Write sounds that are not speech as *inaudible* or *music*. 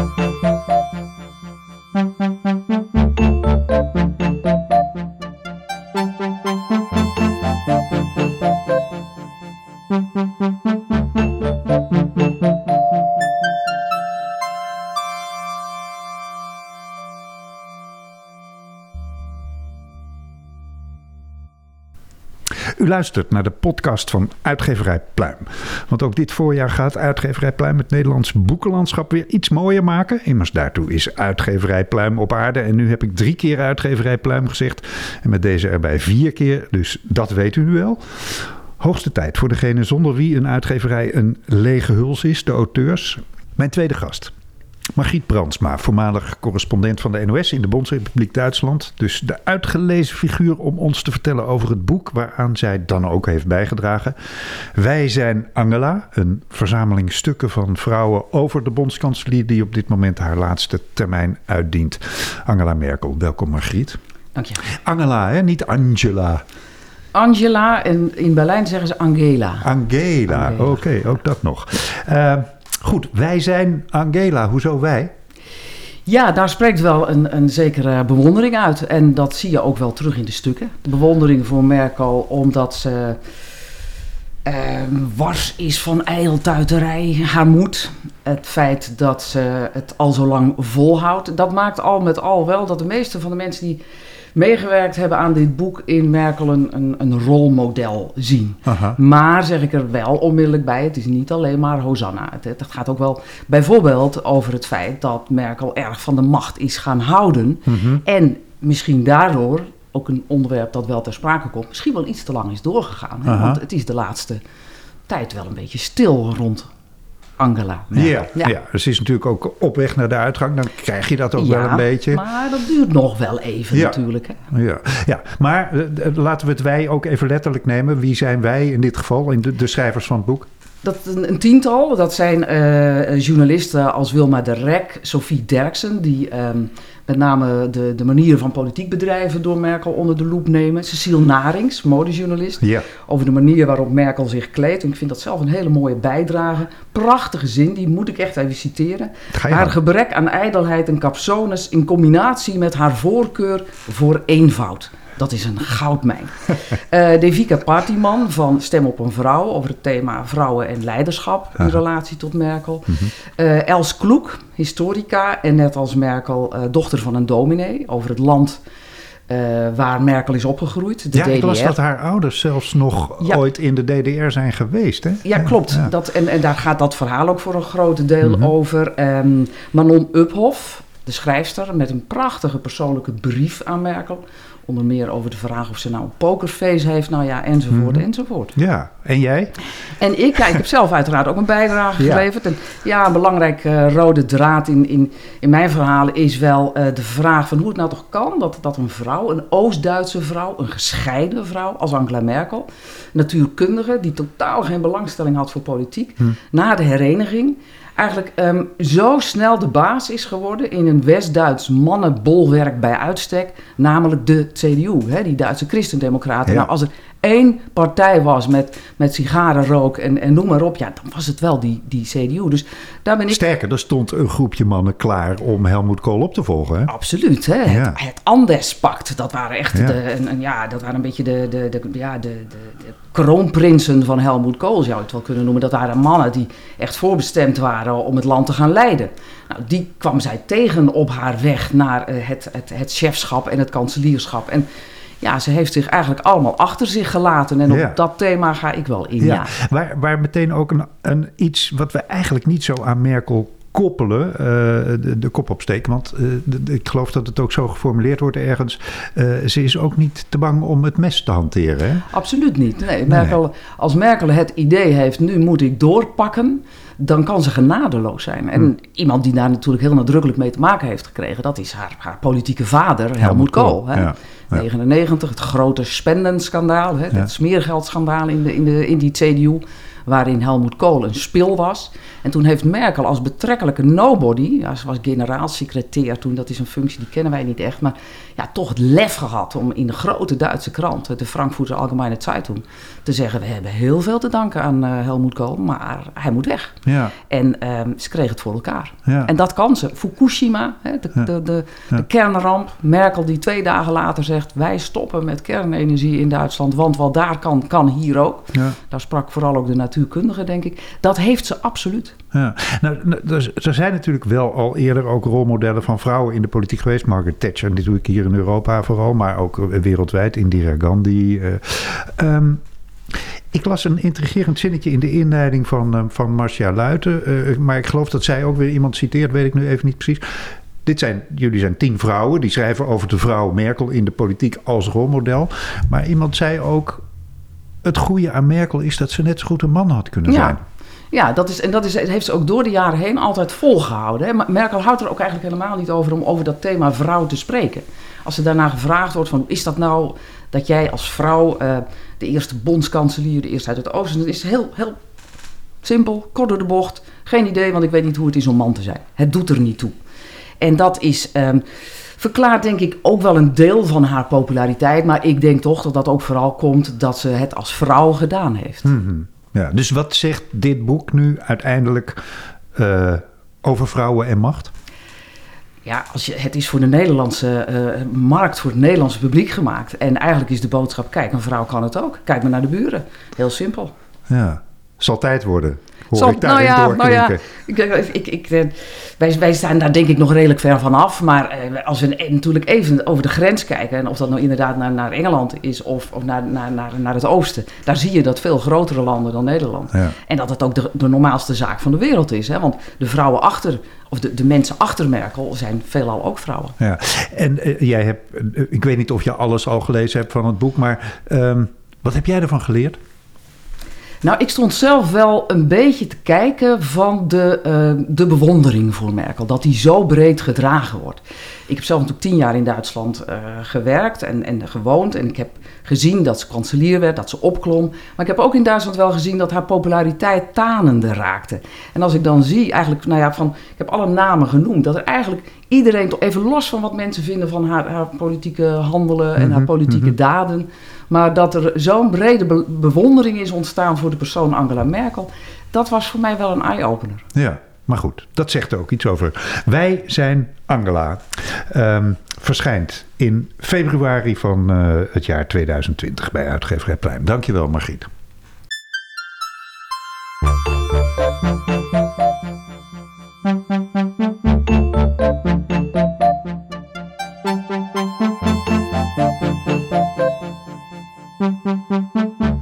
U luistert naar de podcast van Uitgeverij Pluim. Want ook dit voorjaar gaat Uitgeverij Pluim het Nederlands boekenlandschap weer iets mooier maken. Immers daartoe is Uitgeverij Pluim op aarde. En nu heb ik drie keer Uitgeverij Pluim gezegd. En met deze erbij vier keer. Dus dat weet u nu wel. Hoogste tijd voor degene zonder wie een uitgeverij een lege huls is, de auteurs. Mijn tweede gast. Margriet Brandsma, voormalig correspondent van de NOS in de Bondsrepubliek Duitsland. Dus de uitgelezen figuur om ons te vertellen over het boek waaraan zij dan ook heeft bijgedragen. Wij zijn Angela, een verzameling stukken van vrouwen over de bondskanselier die op dit moment haar laatste termijn uitdient. Angela Merkel, welkom Margriet. Dank je. Angela, hè? niet Angela. Angela en in Berlijn zeggen ze Angela. Angela, Angela. oké, ook dat nog. Uh, Goed, wij zijn Angela. Hoezo wij? Ja, daar spreekt wel een, een zekere bewondering uit. En dat zie je ook wel terug in de stukken. De bewondering voor Merkel omdat ze uh, wars is van ijltuiterij, haar moed. Het feit dat ze het al zo lang volhoudt. Dat maakt al met al wel dat de meeste van de mensen die meegewerkt hebben aan dit boek in Merkel een, een, een rolmodel zien. Aha. Maar zeg ik er wel onmiddellijk bij, het is niet alleen maar Hosanna. Het, het gaat ook wel bijvoorbeeld over het feit dat Merkel erg van de macht is gaan houden. Mhm. En misschien daardoor, ook een onderwerp dat wel ter sprake komt, misschien wel iets te lang is doorgegaan. Hè? Want het is de laatste tijd wel een beetje stil rond Angela. Ja, ja. dus ze is natuurlijk ook op weg naar de uitgang. Dan krijg je dat ook Ja, wel een beetje. Maar dat duurt nog wel even Ja. natuurlijk. Hè? Ja, ja. maar eh, eh, laten we het wij ook even letterlijk nemen. Wie zijn wij in dit geval, in de, de schrijvers van het boek? Dat een, een tiental, dat zijn eh, journalisten als Wilma de Rek, Sophie Derksen, die ehm, met name de, de manier van politiek bedrijven door Merkel onder de loep nemen. Cecile Narings, modejournalist, Ja, over de manier waarop Merkel zich kleedt. En ik vind dat zelf een hele mooie bijdrage. Prachtige zin, die moet ik echt even citeren. Haar gebrek aan ijdelheid en capsones in combinatie met haar voorkeur voor eenvoud. Dat is een goudmijn. *laughs* Eh Devika Partiman van Stem op een Vrouw over het thema vrouwen en leiderschap in relatie tot Merkel. Mhm. Eh, Els Kloek, historica en net als Merkel eh, dochter van een dominee over het land waar Merkel is opgegroeid, de ja DDR. ik las dat haar ouders zelfs nog Ja. ooit in de DDR zijn geweest. Hè? Ja, klopt. ja. Dat, en, en daar gaat dat verhaal ook voor een groot deel Mhm. over. Ehm, Manon Uphoff, de schrijfster, met een prachtige persoonlijke brief aan Merkel. Onder meer over de vraag of ze nou een pokerface heeft, nou ja, enzovoort, Mhm. enzovoort. Ja, en jij? En ik, ja, ik heb zelf uiteraard ook een bijdrage *laughs* Ja. geleverd. En ja, een belangrijk eh, rode draad in, in, in mijn verhalen is wel eh, de vraag van hoe het nou toch kan dat, dat een vrouw, een Oost-Duitse vrouw, een gescheiden vrouw als Angela Merkel, natuurkundige die totaal geen belangstelling had voor politiek, Hm. na de hereniging eigenlijk ehm, zo snel de baas is geworden in een West-Duits mannenbolwerk bij uitstek, namelijk de CDU, hè, die Duitse christendemocraten. Ja. Nou, als er één partij was met, met sigarenrook en, en noem maar op, ja, dan was het wel die, die CDU. Dus daar ben ik Sterker, er stond een groepje mannen klaar om Helmoet Kool op te volgen. Hè? Absoluut, hè? Ja. Het, het Andes-pact, dat waren echt Ja. de, ja, dat waren een beetje de, de, de, ja, de, de, de kroonprinsen van Helmoet Kool, zou je het wel kunnen noemen. Dat waren mannen die echt voorbestemd waren om het land te gaan leiden. Nou, die kwam zij tegen op haar weg naar eh, het, het, het chefschap en het kanselierschap. En ja, ze heeft zich eigenlijk allemaal achter zich gelaten. En Ja. op dat thema ga ik wel in, ja. Waar, waar meteen ook een, een iets wat we eigenlijk niet zo aan Merkel koppelen, eh, de, de kop opsteken. Want eh, de- ik geloof dat het ook zo geformuleerd wordt ergens. Eh, ze is ook niet te bang om het mes te hanteren. Hè? Absoluut niet. Nee, Merkel, Als Merkel het idee heeft, nu moet ik doorpakken, dan kan ze genadeloos zijn. En Hmm. iemand die daar natuurlijk heel nadrukkelijk mee te maken heeft gekregen, dat is haar, haar politieke vader, Helmut Kool. hè. Ja, ja. 99, het grote spendenschandaal, hè, het smeergeldschandaal in, de, in, de, in die CDU. Waarin Helmoet Kool een spil was. En toen heeft Merkel als betrekkelijke nobody, ja, ze was generaalsecretair toen, dat is een functie die kennen wij niet echt, maar ja, toch het lef gehad om in de grote Duitse krant, de Frankfurter Allgemeine Zeitung, te zeggen: We hebben heel veel te danken aan uh, Helmoet Kool, maar hij moet weg. Ja. En um, ze kreeg het voor elkaar. Ja. En dat kan ze. Fukushima, hè, de, Ja. de, de, de kernramp. Merkel die twee dagen later zegt: Wij stoppen met kernenergie in Duitsland, want wat daar kan, kan hier ook. Ja. Daar sprak vooral ook de natuurkundige, denk ik. Dat heeft ze absoluut. Ja, nou, nou, er, er zijn natuurlijk wel al eerder ook rolmodellen van vrouwen in de politiek geweest. Margaret Thatcher, dit doe ik hier in Europa vooral, maar ook eh, wereldwijd. Indira Gandhi. Ehm, ik las een intrigerend zinnetje in de inleiding van, eh, van Marcia Luiten. maar ik geloof dat zij ook weer iemand citeert, weet ik nu even niet precies. Dit zijn, jullie zijn tien vrouwen, die schrijven over de vrouw Merkel in de politiek als rolmodel. Maar iemand zei ook, het goede aan Merkel is dat ze net zo goed een man had kunnen zijn. Ja, dat is, en dat is, heeft ze ook door de jaren heen altijd volgehouden. Hè. Maar Merkel houdt er ook eigenlijk helemaal niet over om over dat thema vrouw te spreken. Als er daarna gevraagd wordt van hoe is dat nou dat jij als vrouw eh, de eerste bondskanselier, de eerste uit het oosten, dat is heel, heel simpel, kort door de bocht. Geen idee, want ik weet niet hoe het is om man te zijn. Het doet er niet toe. En dat is, ehm, verklaart denk ik ook wel een deel van haar populariteit. Maar ik denk toch dat dat ook vooral komt dat ze het als vrouw gedaan heeft. Mhm. Ja, dus wat zegt dit boek nu uiteindelijk eh, over vrouwen en macht? Ja, als je, het is voor de Nederlandse eh, markt, voor het Nederlandse publiek gemaakt. En eigenlijk is de boodschap, kijk, een vrouw kan het ook. Kijk maar naar de buren. Heel simpel. Ja, zal tijd worden. Hoor Zal- ik daarin nou ja, nou ja, ik, ik, ik, eh, wij, wij staan daar denk ik nog redelijk ver van af. Maar eh, als we eh, natuurlijk even over de grens kijken... en of dat nou inderdaad naar, naar Engeland is of, of naar, naar, naar, naar het oosten... daar zie je dat veel grotere landen dan Nederland. Ja. En dat het ook de, de normaalste zaak van de wereld is. Hè? Want de vrouwen achter, of de, de mensen achter Merkel zijn veelal ook vrouwen. Ja. En jij hebt, ik weet niet of je alles al gelezen hebt van het boek, maar ehm, wat heb jij ervan geleerd? Nou, ik stond zelf wel een beetje te kijken van de, eh, de bewondering voor Merkel. Dat die zo breed gedragen wordt. Ik heb zelf natuurlijk tien jaar in Duitsland eh, gewerkt en, en gewoond. En ik heb gezien dat ze kanselier werd, dat ze opklom. Maar ik heb ook in Duitsland wel gezien dat haar populariteit tanende raakte. En als ik dan zie, eigenlijk, nou ja, van, ik heb alle namen genoemd. Dat er eigenlijk iedereen, toch even los van wat mensen vinden van haar, haar politieke handelen en haar Mhm, politieke mhm. daden. Maar dat er zo'n brede be- bewondering is ontstaan voor de persoon Angela Merkel, dat was voor mij wel een eye-opener. Ja, maar goed, dat zegt ook iets over. Wij zijn Angela. Ehm, verschijnt in februari van eh, het jaar 2020 bij uitgeverij Pluim. Dankjewel, Margriet. Mm-hmm.